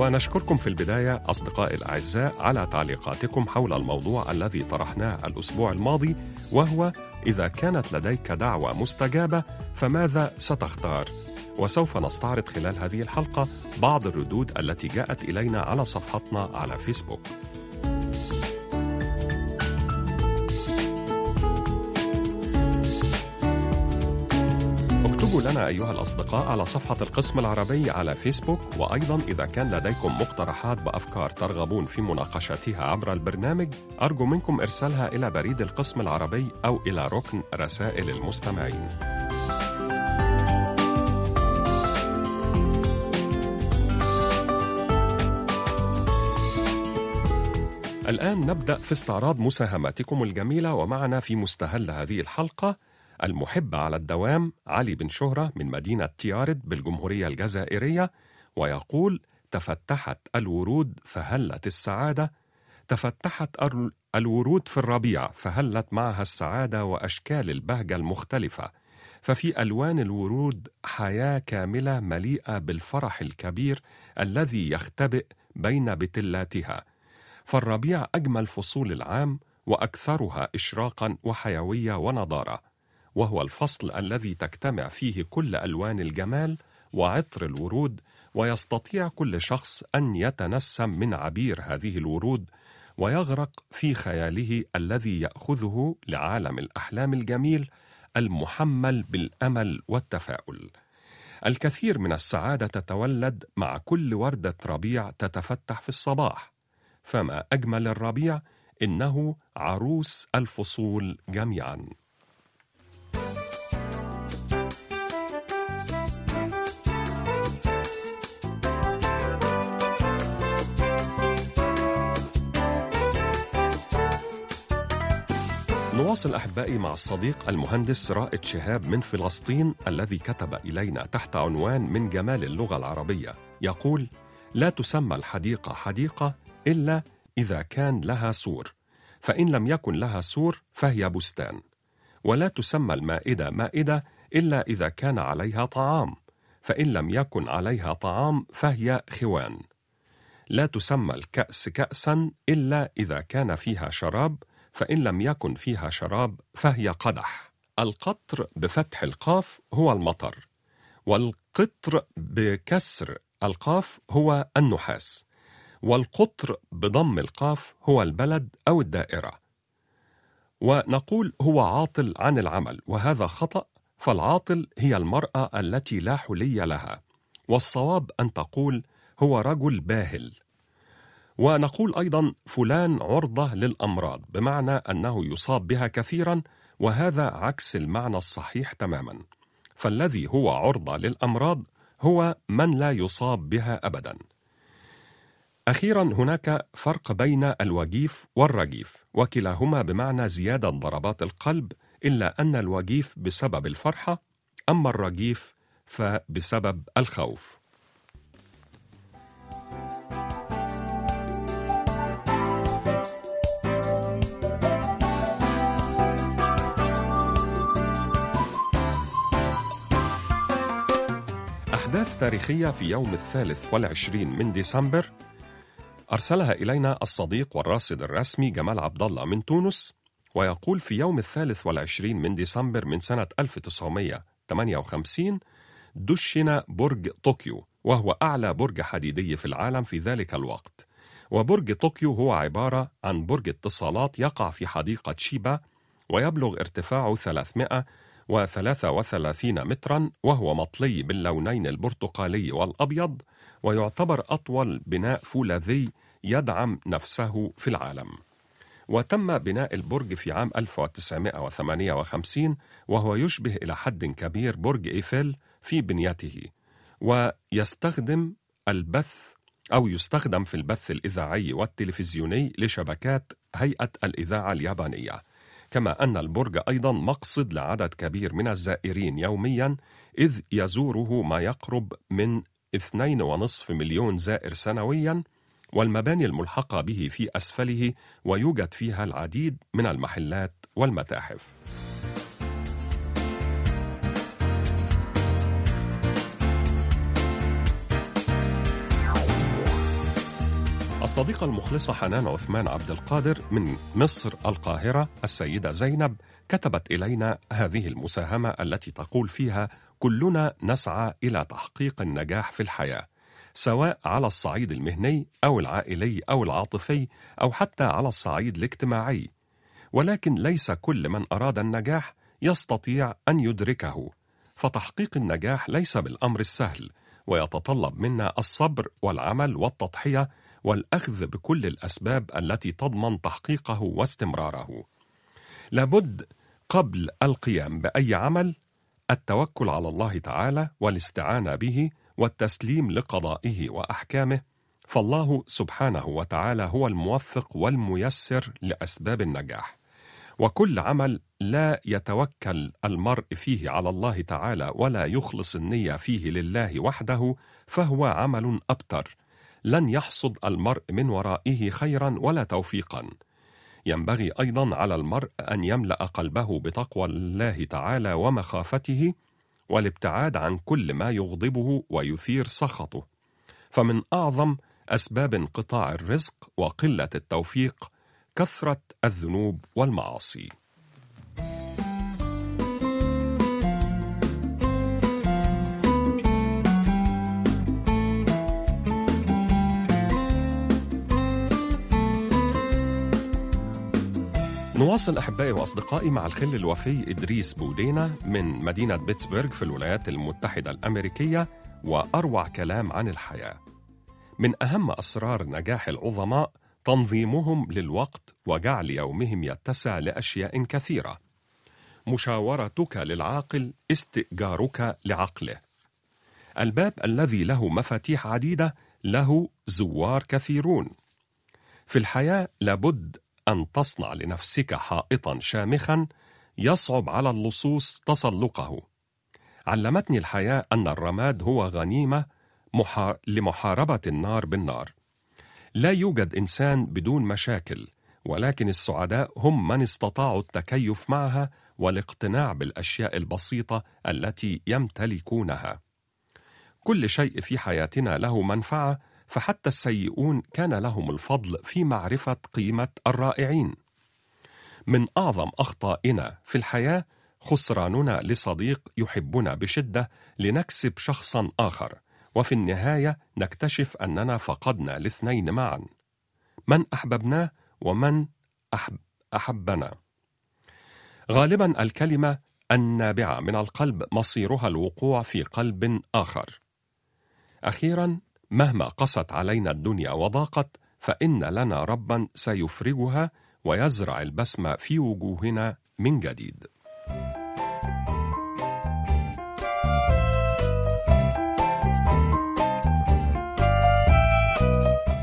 ونشكركم في البداية أصدقائي الأعزاء على تعليقاتكم حول الموضوع الذي طرحناه الأسبوع الماضي وهو إذا كانت لديك دعوة مستجابة فماذا ستختار؟ وسوف نستعرض خلال هذه الحلقة بعض الردود التي جاءت إلينا على صفحتنا على فيسبوك. لنا أيها الأصدقاء على صفحة القسم العربي على فيسبوك وأيضا إذا كان لديكم مقترحات بأفكار ترغبون في مناقشتها عبر البرنامج أرجو منكم إرسالها إلى بريد القسم العربي أو إلى ركن رسائل المستمعين. الآن نبدأ في استعراض مساهماتكم الجميلة ومعنا في مستهل هذه الحلقة المحب على الدوام علي بن شهرة من مدينة تيارد بالجمهورية الجزائرية ويقول تفتحت الورود فهلت السعادة. تفتحت الورود في الربيع فهلت معها السعادة وأشكال البهجة المختلفة. ففي ألوان الورود حياة كاملة مليئة بالفرح الكبير الذي يختبئ بين بتلاتها. فالربيع أجمل فصول العام وأكثرها إشراقا وحيوية ونضارة. وهو الفصل الذي تجتمع فيه كل ألوان الجمال وعطر الورود ويستطيع كل شخص أن يتنسم من عبير هذه الورود ويغرق في خياله الذي يأخذه لعالم الأحلام الجميل المحمل بالأمل والتفاؤل. الكثير من السعادة تتولد مع كل وردة ربيع تتفتح في الصباح. فما أجمل الربيع إنه عروس الفصول جميعا. نواصل أحبائي مع الصديق المهندس رائد شهاب من فلسطين الذي كتب إلينا تحت عنوان من جمال اللغة العربية. يقول لا تسمى الحديقة حديقة إلا إذا كان لها سور. فإن لم يكن لها سور فهي بستان. ولا تسمى المائدة مائدة إلا إذا كان عليها طعام. فإن لم يكن عليها طعام فهي خوان. لا تسمى الكأس كاسا إلا إذا كان فيها شراب فإن لم يكن فيها شراب فهي قدح. القطر بفتح القاف هو المطر والقطر بكسر القاف هو النحاس والقطر بضم القاف هو البلد أو الدائرة. ونقول هو عاطل عن العمل وهذا خطأ فالعاطل هي المرأة التي لا حلي لها. والصواب أن تقول هو رجل باهل. ونقول أيضا فلان عرضة للأمراض بمعنى أنه يصاب بها كثيرا وهذا عكس المعنى الصحيح تماما. فالذي هو عرضة للأمراض هو من لا يصاب بها ابدا. أخيرا هناك فرق بين الوجيف والرجيف وكلاهما بمعنى زيادة ضربات القلب إلا أن الوجيف بسبب الفرحة أما الرجيف فبسبب الخوف. أحداث تاريخية في يوم الثالث والعشرين من ديسمبر. أرسلها إلينا الصديق والراصد الرسمي جمال عبد الله من تونس ويقول في يوم الثالث والعشرين من ديسمبر من سنة 1958 دشن برج طوكيو وهو أعلى برج حديدي في العالم في ذلك الوقت. وبرج طوكيو هو عبارة عن برج اتصالات يقع في حديقة شيبا ويبلغ ارتفاعه 300 وثلاثين مترا وهو مطلي باللونين البرتقالي والأبيض ويعتبر أطول بناء فولاذي يدعم نفسه في العالم. وتم بناء البرج في عام 1958 وهو يشبه إلى حد كبير برج إيفل في بنيته ويستخدم البث أو يستخدم في البث الإذاعي والتلفزيوني لشبكات هيئة الإذاعة اليابانية. كما أن البرج أيضا مقصد لعدد كبير من الزائرين يوميا إذ يزوره ما يقرب من 2.5 مليون زائر سنويا والمباني الملحقة به في أسفله ويوجد فيها العديد من المحلات والمتاحف. الصديقة المخلصة حنان عثمان عبد القادر من مصر القاهرة السيدة زينب كتبت إلينا هذه المساهمة التي تقول فيها كلنا نسعى إلى تحقيق النجاح في الحياة سواء على الصعيد المهني أو العائلي أو العاطفي أو حتى على الصعيد الاجتماعي. ولكن ليس كل من أراد النجاح يستطيع أن يدركه. فتحقيق النجاح ليس بالأمر السهل ويتطلب منا الصبر والعمل والتضحية والأخذ بكل الأسباب التي تضمن تحقيقه واستمراره. لابد قبل القيام بأي عمل التوكل على الله تعالى والاستعانة به والتسليم لقضائه وأحكامه فالله سبحانه وتعالى هو الموفق والميسر لأسباب النجاح. وكل عمل لا يتوكل المرء فيه على الله تعالى ولا يخلص النية فيه لله وحده فهو عمل أبتر. لن يحصد المرء من ورائه خيرا ولا توفيقا. ينبغي أيضا على المرء أن يملأ قلبه بتقوى الله تعالى ومخافته والابتعاد عن كل ما يغضبه ويثير سخطه. فمن أعظم أسباب انقطاع الرزق وقلة التوفيق كثرة الذنوب والمعاصي. نواصل أحبائي وأصدقائي مع الخل الوفي إدريس بودينا من مدينة بيتسبرغ في الولايات المتحدة الأمريكية وأروع كلام عن الحياة. من أهم أسرار نجاح العظماء تنظيمهم للوقت وجعل يومهم يتسع لأشياء كثيرة. مشاورتك للعاقل استئجارك لعقله. الباب الذي له مفاتيح عديدة له زوار كثيرون. في الحياة لابد أن تصنع لنفسك حائطا شامخا يصعب على اللصوص تسلقه. علمتني الحياة أن الرماد هو غنيمة محار... لمحاربة النار بالنار. لا يوجد إنسان بدون مشاكل، ولكن السعداء هم من استطاعوا التكيف معها والاقتناع بالأشياء البسيطة التي يمتلكونها. كل شيء في حياتنا له منفعة فحتى السيئون كان لهم الفضل في معرفة قيمة الرائعين. من أعظم أخطائنا في الحياة خسراننا لصديق يحبنا بشدة لنكسب شخصا آخر وفي النهاية نكتشف أننا فقدنا الاثنين معا. من أحببناه ومن أحب أحبنا. غالبا الكلمة النابعة من القلب مصيرها الوقوع في قلب آخر. أخيرا مهما قست علينا الدنيا وضاقت فإن لنا ربا سيفرجها ويزرع البسمه في وجوهنا من جديد.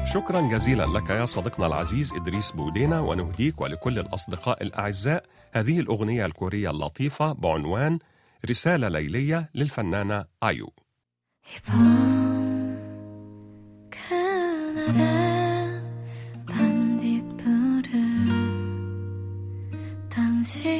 شكرا جزيلا لك يا صديقنا العزيز إدريس بودينا ونهديك ولكل الأصدقاء الأعزاء. هذه الأغنية الكورية اللطيفة بعنوان رسالة ليلية للفنانة آيو. 그날의 반딧불을 당신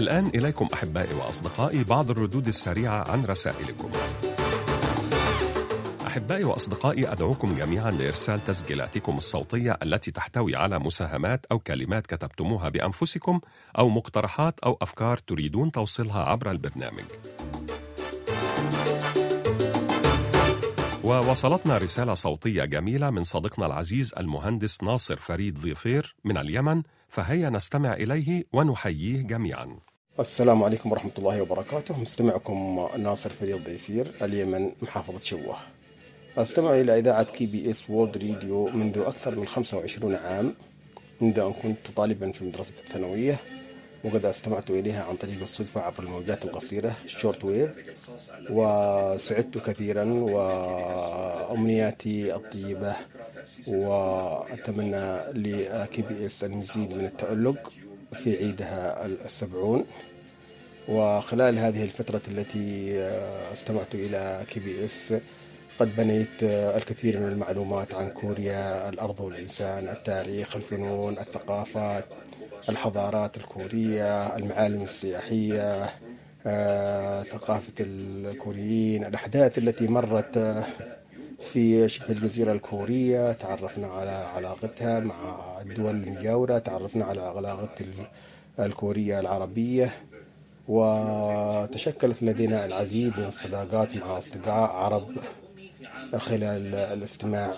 والآن إليكم أحبائي وأصدقائي بعض الردود السريعة عن رسائلكم أحبائي وأصدقائي أدعوكم جميعا لإرسال تسجيلاتكم الصوتية التي تحتوي على مساهمات أو كلمات كتبتموها بأنفسكم أو مقترحات أو أفكار تريدون توصيلها عبر البرنامج. ووصلتنا رسالة صوتية جميلة من صديقنا العزيز المهندس ناصر فريد ضيفير من اليمن فهيا نستمع إليه ونحييه جميعا السلام عليكم ورحمة الله وبركاته. مستمعكم ناصر فريد ضيفير اليمن محافظة شبوة. أستمع إلى إذاعة KBS World Radio منذ أكثر من 25 عام. منذ أن كنت طالبا في المدرسة الثانوية وقد استمعت إليها عن طريق الصدفة عبر الموجات القصيرة ال short wave وسعدت كثيرا وأمنياتي الطيبة وأتمنى ل KBS المزيد من التألق في عيدها السبعون. وخلال هذه الفترة التي استمعت إلى KBS قد بنيت الكثير من المعلومات عن كوريا الأرض والإنسان التاريخ الفنون الثقافات الحضارات الكورية المعالم السياحية آه، ثقافة الكوريين الأحداث التي مرت آه، في شبه الجزيرة الكورية. تعرفنا على علاقتها مع الدول المجاورة تعرفنا على علاقة الكورية العربية. وتشكلت لدينا العديد من الصداقات مع أصدقاء عرب خلال الاستماع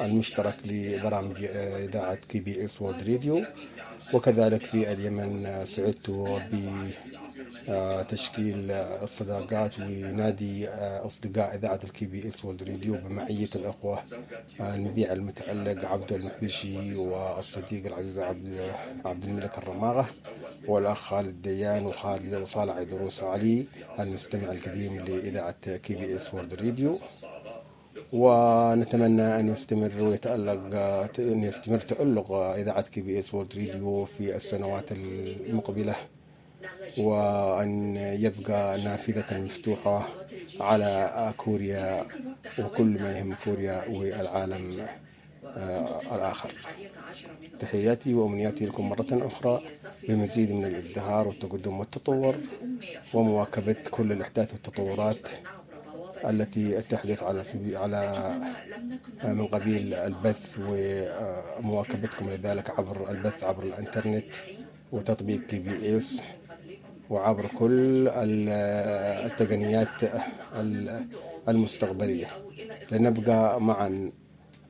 المشترك لبرامج إذاعة KBS World Radio وكذلك في اليمن سعدت بتشكيل الصداقات ونادي أصدقاء إذاعة ال KBS World Radio بمعية الأخوة المذيع المتألق عبد المحبشي والصديق العزيز عبد عبد الملك الرماغة والأخ خالد ديان وخالد وصالح عيدروس علي المستمع القديم لإذاعة KBS World Radio ونتمنى أن يستمر ويتألق أن يستمر تألق إذاعة KBS World Radio في السنوات المقبلة. وأن يبقى نافذة مفتوحة على كوريا وكل ما يهم كوريا والعالم آه، الآخر. تحياتي وأمنياتي لكم مرة أخرى بمزيد من الازدهار والتقدم والتطور ومواكبة كل الأحداث والتطورات التي تحدث على على من قبيل البث ومواكبتكم لذلك عبر البث عبر الإنترنت وتطبيق KBS. وعبر كل التقنيات المستقبلية. لنبقى معا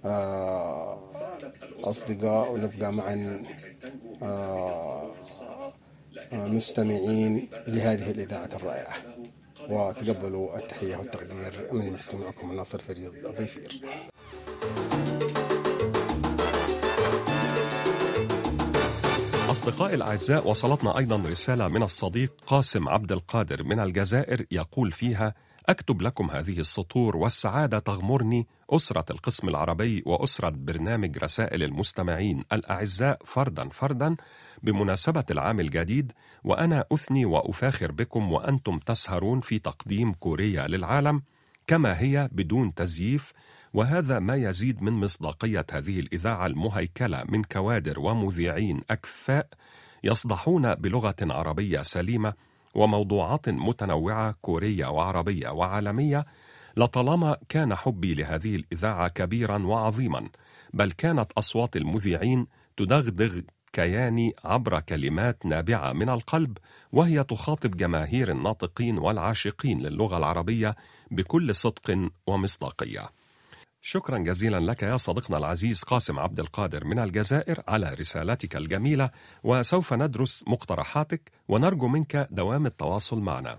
آه، أصدقاء ونبقى معا آه، مستمعين لهذه الإذاعة الرائعة. وتقبلوا التحية والتقدير من مستمعكم ناصر فريد ضيفير. أصدقائي الأعزاء وصلتنا أيضا رسالة من الصديق قاسم عبد القادر من الجزائر يقول فيها أكتب لكم هذه السطور والسعادة تغمرني أسرة القسم العربي وأسرة برنامج رسائل المستمعين. الأعزاء فردا فردا بمناسبة العام الجديد وأنا أثني وأفاخر بكم وأنتم تسهرون في تقديم كوريا للعالم كما هي بدون تزييف. وهذا ما يزيد من مصداقية هذه الإذاعة المهيكلة من كوادر ومذيعين أكفاء يصدحون بلغة عربية سليمة وموضوعات متنوعة كورية وعربية وعالمية لطالما كان حبي لهذه الإذاعة كبيرا وعظيما بل كانت أصوات المذيعين تدغدغ كياني عبر كلمات نابعة من القلب وهي تخاطب جماهير الناطقين والعاشقين للغة العربية بكل صدق ومصداقية. شكرا جزيلا لك يا صديقنا العزيز قاسم عبد القادر من الجزائر على رسالتك الجميلة وسوف ندرس مقترحاتك ونرجو منك دوام التواصل معنا.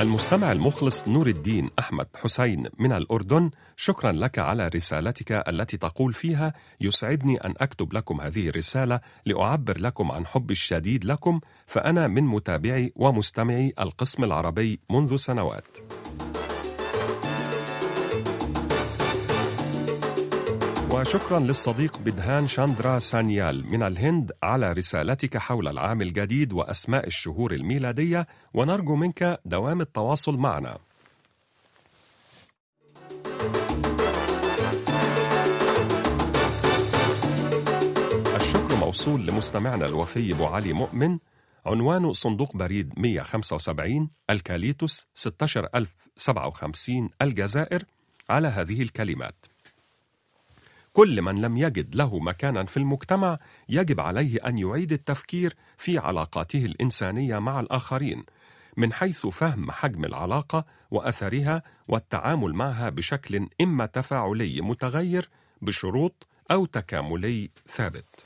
المستمع المخلص نور الدين أحمد حسين من الأردن شكرا لك على رسالتك التي تقول فيها يسعدني أن أكتب لكم هذه الرسالة لأعبر لكم عن حبي الشديد لكم فأنا من متابعي ومستمعي القسم العربي منذ سنوات. وشكرا للصديق بدهان شاندرا سانيال. من الهند على رسالتك حول العام الجديد وأسماء الشهور الميلادية ونرجو منك دوام التواصل معنا. الشكر الموصول لمستمعنا الوفي أبو علي مؤمن. عنوان صندوق بريد 175 الكاليتوس 16057 الجزائر على هذه الكلمات. كل من لم يجد له مكانا في المجتمع يجب عليه أن يعيد التفكير في علاقاته الإنسانية مع الآخرين من حيث فهم حجم العلاقة وأثرها والتعامل معها بشكل إما تفاعلي متغير بشروط أو تكاملي ثابت.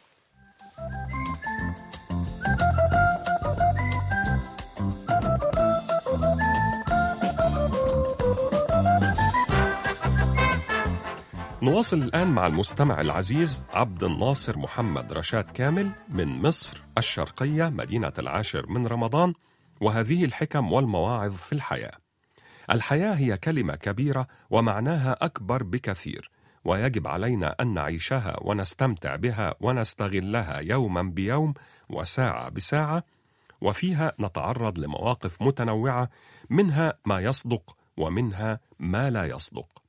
نواصل الآن مع المستمع العزيز عبد الناصر محمد رشاد كامل من مصر الشرقية مدينة العاشر من رمضان وهذه الحكم والمواعظ في الحياة. الحياة هي كلمة كبيرة ومعناها أكبر بكثير، ويجب علينا أن نعيشها ونستمتع بها ونستغلها يوما بيوم وساعة بساعة، وفيها نتعرض لمواقف متنوعة منها ما يصدق ومنها ما لا يصدق.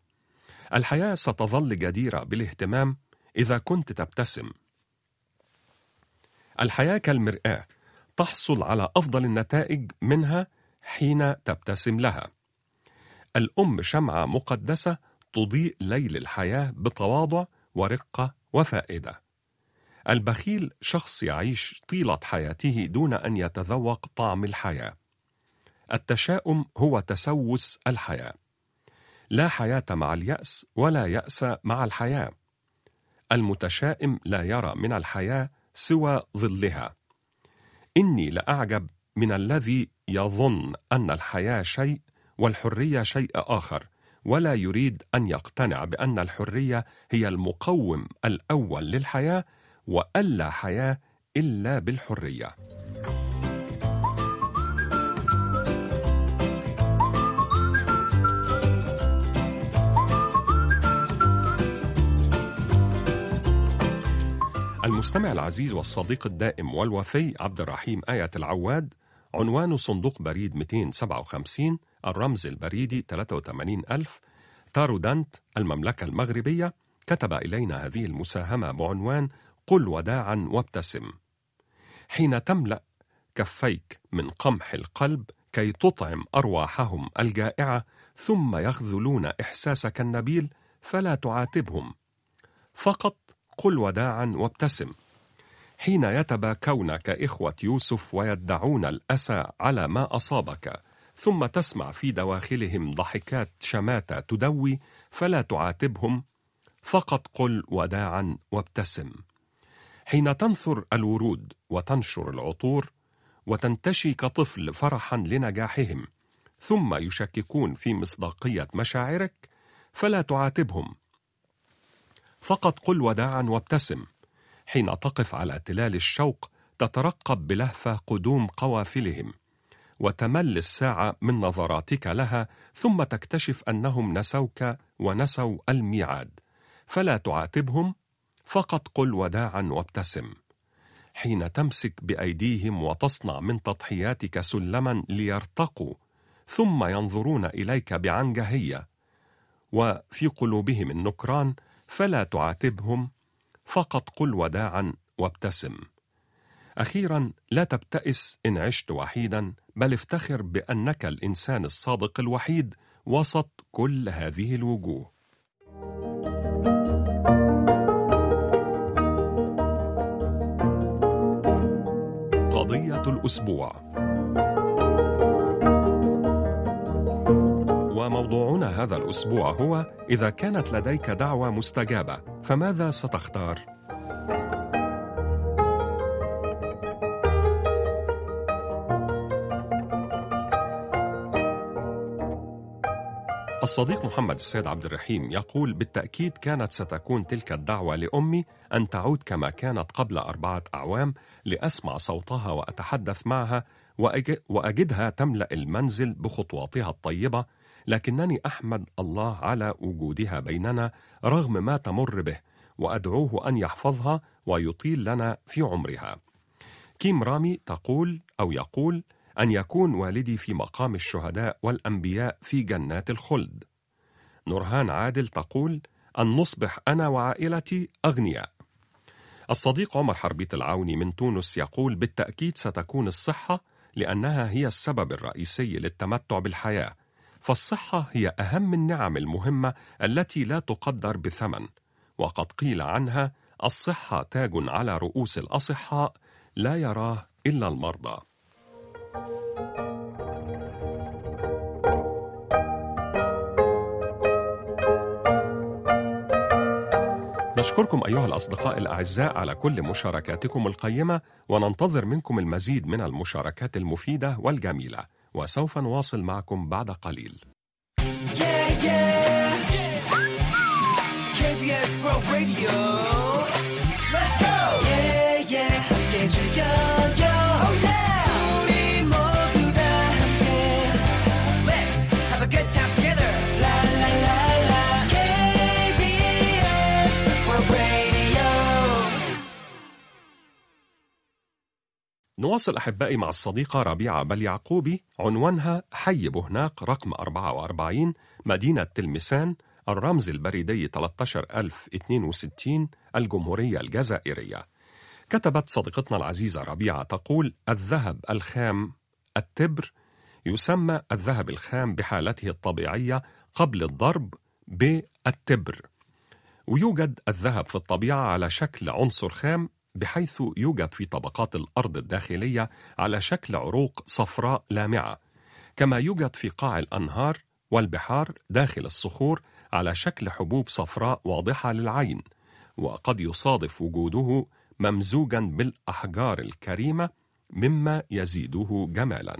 الحياة ستظل جديرة بالاهتمام إذا كنت تبتسم. الحياة كالمرآة، تحصل على أفضل النتائج منها حين تبتسم لها. الأم شمعة مقدسة تضيء ليل الحياة بتواضع ورقة وفائدة. البخيل شخص يعيش طيلة حياته دون أن يتذوق طعم الحياة. التشاؤم هو تسوس الحياة لا حياة مع اليأس ولا يأس مع الحياة. المتشائم لا يرى من الحياة سوى ظلها. إني لأعجب من الذي يظن أن الحياة شيء والحرية شيء آخر، ولا يريد أن يقتنع بأن الحرية هي المقوم الأول للحياة، وألا حياة إلا بالحرية. المستمع العزيز والصديق الدائم والوفي عبد الرحيم آية العواد عنوان صندوق بريد 257 الرمز البريدي 83000 تارودانت المملكة المغربية. كتب إلينا هذه المساهمة بعنوان قل وداعا وابتسم. حين تملأ كفيك من قمح القلب كي تطعم أرواحهم الجائعة ثم يخذلون إحساسك النبيل فلا تعاتبهم. فقط قل وداعا وابتسم. حين يتباكون كإخوة يوسف ويدعون الأسى على ما أصابك ثم تسمع في دواخلهم ضحكات شماتة تدوي فلا تعاتبهم فقط قل وداعا وابتسم. حين تنثر الورود وتنشر العطور وتنتشي كطفل فرحا لنجاحهم ثم يشككون في مصداقية مشاعرك فلا تعاتبهم فقط قل وداعا وابتسم. حين تقف على تلال الشوق تترقب بلهفة قدوم قوافلهم. وتمل الساعة من نظراتك لها ثم تكتشف أنهم نسوك ونسوا الميعاد. فلا تعاتبهم فقط قل وداعا وابتسم. حين تمسك بأيديهم وتصنع من تضحياتك سلما ليرتقوا ثم ينظرون إليك بعنجهية. وفي قلوبهم النكران فلا تعاتبهم فقط قل وداعا وابتسم. أخيرا لا تبتئس إن عشت وحيدا بل افتخر بأنك الإنسان الصادق الوحيد وسط كل هذه الوجوه. قضية الأسبوع. وموضوعنا هذا الأسبوع هو إذا كانت لديك دعوة مستجابة فماذا ستختار؟ الصديق محمد السيد عبد الرحيم يقول بالتأكيد كانت ستكون تلك الدعوة لأمي أن تعود كما كانت قبل أربعة أعوام لأسمع صوتها وأتحدث معها وأجدها تملأ المنزل بخطواتها الطيبة لكنني أحمد الله على وجودها بيننا رغم ما تمر به وأدعوه أن يحفظها ويطيل لنا في عمرها. كيم رامي تقول أو يقول أن يكون والدي في مقام الشهداء والأنبياء في جنات الخلد. نورهان عادل تقول أن نصبح أنا وعائلتي أغنياء. الصديق عمر حربيت العوني من تونس يقول بالتأكيد ستكون الصحة لأنها هي السبب الرئيسي للتمتع بالحياة. فالصحة هي أهم النعم المهمة التي لا تقدر بثمن. وقد قيل عنها الصحة تاج على رؤوس الأصحاء لا يراه إلا المرضى. نشكركم أيها الأصدقاء الأعزاء على كل مشاركاتكم القيمة وننتظر منكم المزيد من المشاركات المفيدة والجميلة. وسوف نواصل معكم بعد قليل yeah, yeah. KBS World Radio Let's go! Yeah, yeah, get you go. نواصل أحبائي مع الصديقة ربيعة بل يعقوبي عنوانها حي بهناق رقم 44 مدينة تلمسان الرمز البريدي 13062 الجمهورية الجزائرية. كتبت صديقتنا العزيزة ربيعة تقول الذهب الخام التبر يسمى الذهب الخام بحالته الطبيعية قبل الضرب بالتبر. ويوجد الذهب في الطبيعة على شكل عنصر خام بحيث يوجد في طبقات الأرض الداخلية على شكل عروق صفراء لامعة كما يوجد في قاع الأنهار والبحار داخل الصخور على شكل حبوب صفراء واضحة للعين وقد يصادف وجوده ممزوجا بالأحجار الكريمة مما يزيده جمالا.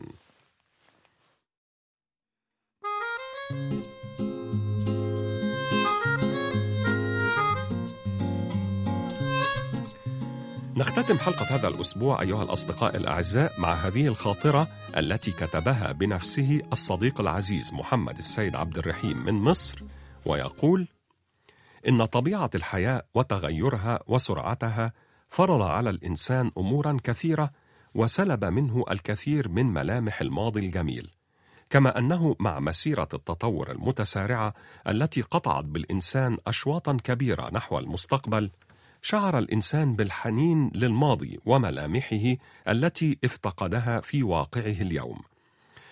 نختتم حلقة هذا الأسبوع أيها الأصدقاء الأعزاء مع هذه الخاطرة التي كتبها بنفسه الصديق العزيز محمد السيد عبد الرحيم من مصر ويقول: إن طبيعة الحياة وتغيرها وسرعتها فرض على الإنسان أمورا كثيرة وسلب منه الكثير من ملامح الماضي الجميل. كما أنه مع مسيرة التطور المتسارعة التي قطعت بالإنسان أشواطا كبيرة نحو المستقبل، شعر الإنسان بالحنين للماضي وملامحه التي افتقدها في واقعه اليوم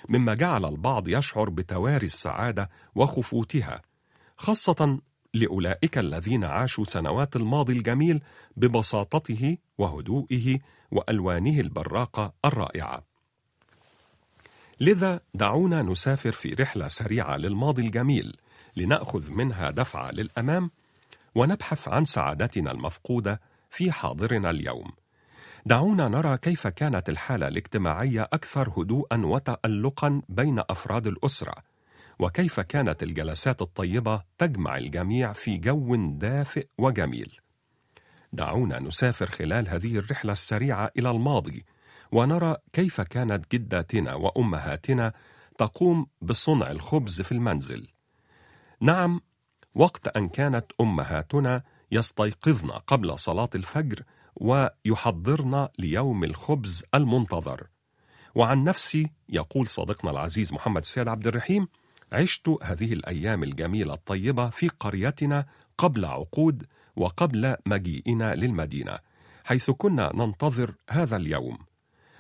مما جعل البعض يشعر بتواري السعادة وخفوتها خاصة لأولئك الذين عاشوا سنوات الماضي الجميل ببساطته وهدوئه وألوانه البراقة الرائعة. لذا دعونا نسافر في رحلة سريعة للماضي الجميل لنأخذ منها دفعة للأمام ونبحث عن سعادتنا المفقودة في حاضرنا اليوم. دعونا نرى كيف كانت الحالة الاجتماعية أكثر هدوءا وتالقا بين أفراد الأسرة وكيف كانت الجلسات الطيبة تجمع الجميع في جو دافئ وجميل. دعونا نسافر خلال هذه الرحلة السريعة إلى الماضي ونرى كيف كانت جداتنا وأمهاتنا تقوم بصنع الخبز في المنزل. نعم وقت أن كانت أمهاتنا يستيقظن قبل صلاة الفجر ويحضرن ليوم الخبز المنتظر. وعن نفسي يقول صديقنا العزيز محمد السيد عبد الرحيم عشت هذه الأيام الجميلة الطيبة في قريتنا قبل عقود وقبل مجيئنا للمدينة حيث كنا ننتظر هذا اليوم.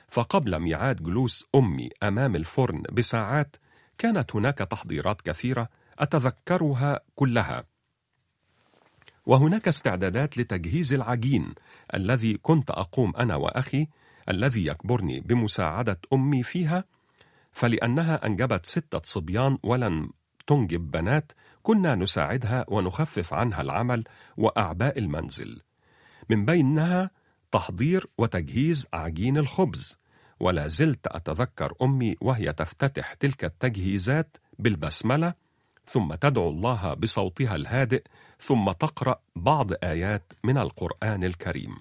فقبل ميعاد جلوس أمي أمام الفرن بساعات كانت هناك تحضيرات كثيرة أتذكرها كلها. وهناك استعدادات لتجهيز العجين الذي كنت أقوم أنا وأخي الذي يكبرني بمساعدة أمي فيها فلأنها أنجبت ستة صبيان ولم تنجب بنات كنا نساعدها ونخفف عنها العمل وأعباء المنزل. من بينها تحضير وتجهيز عجين الخبز. ولا زلت أتذكر أمي وهي تفتتح تلك التجهيزات بالبسملة ثم تدعو الله بصوتها الهادئ ثم تقرأ بعض آيات من القرآن الكريم.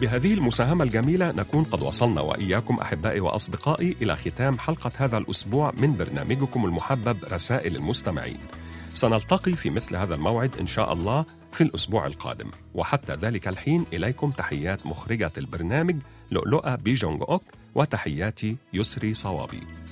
بهذه المساهمة الجميلة نكون قد وصلنا وإياكم أحبائي وأصدقائي إلى ختام حلقة هذا الأسبوع من برنامجكم المحبب رسائل المستمعين. سنلتقي في مثل هذا الموعد إن شاء الله في الأسبوع القادم، وحتى ذلك الحين إليكم تحيات مخرجة البرنامج لؤلؤة بيجونج أوك. وتحياتي يسري صوابي.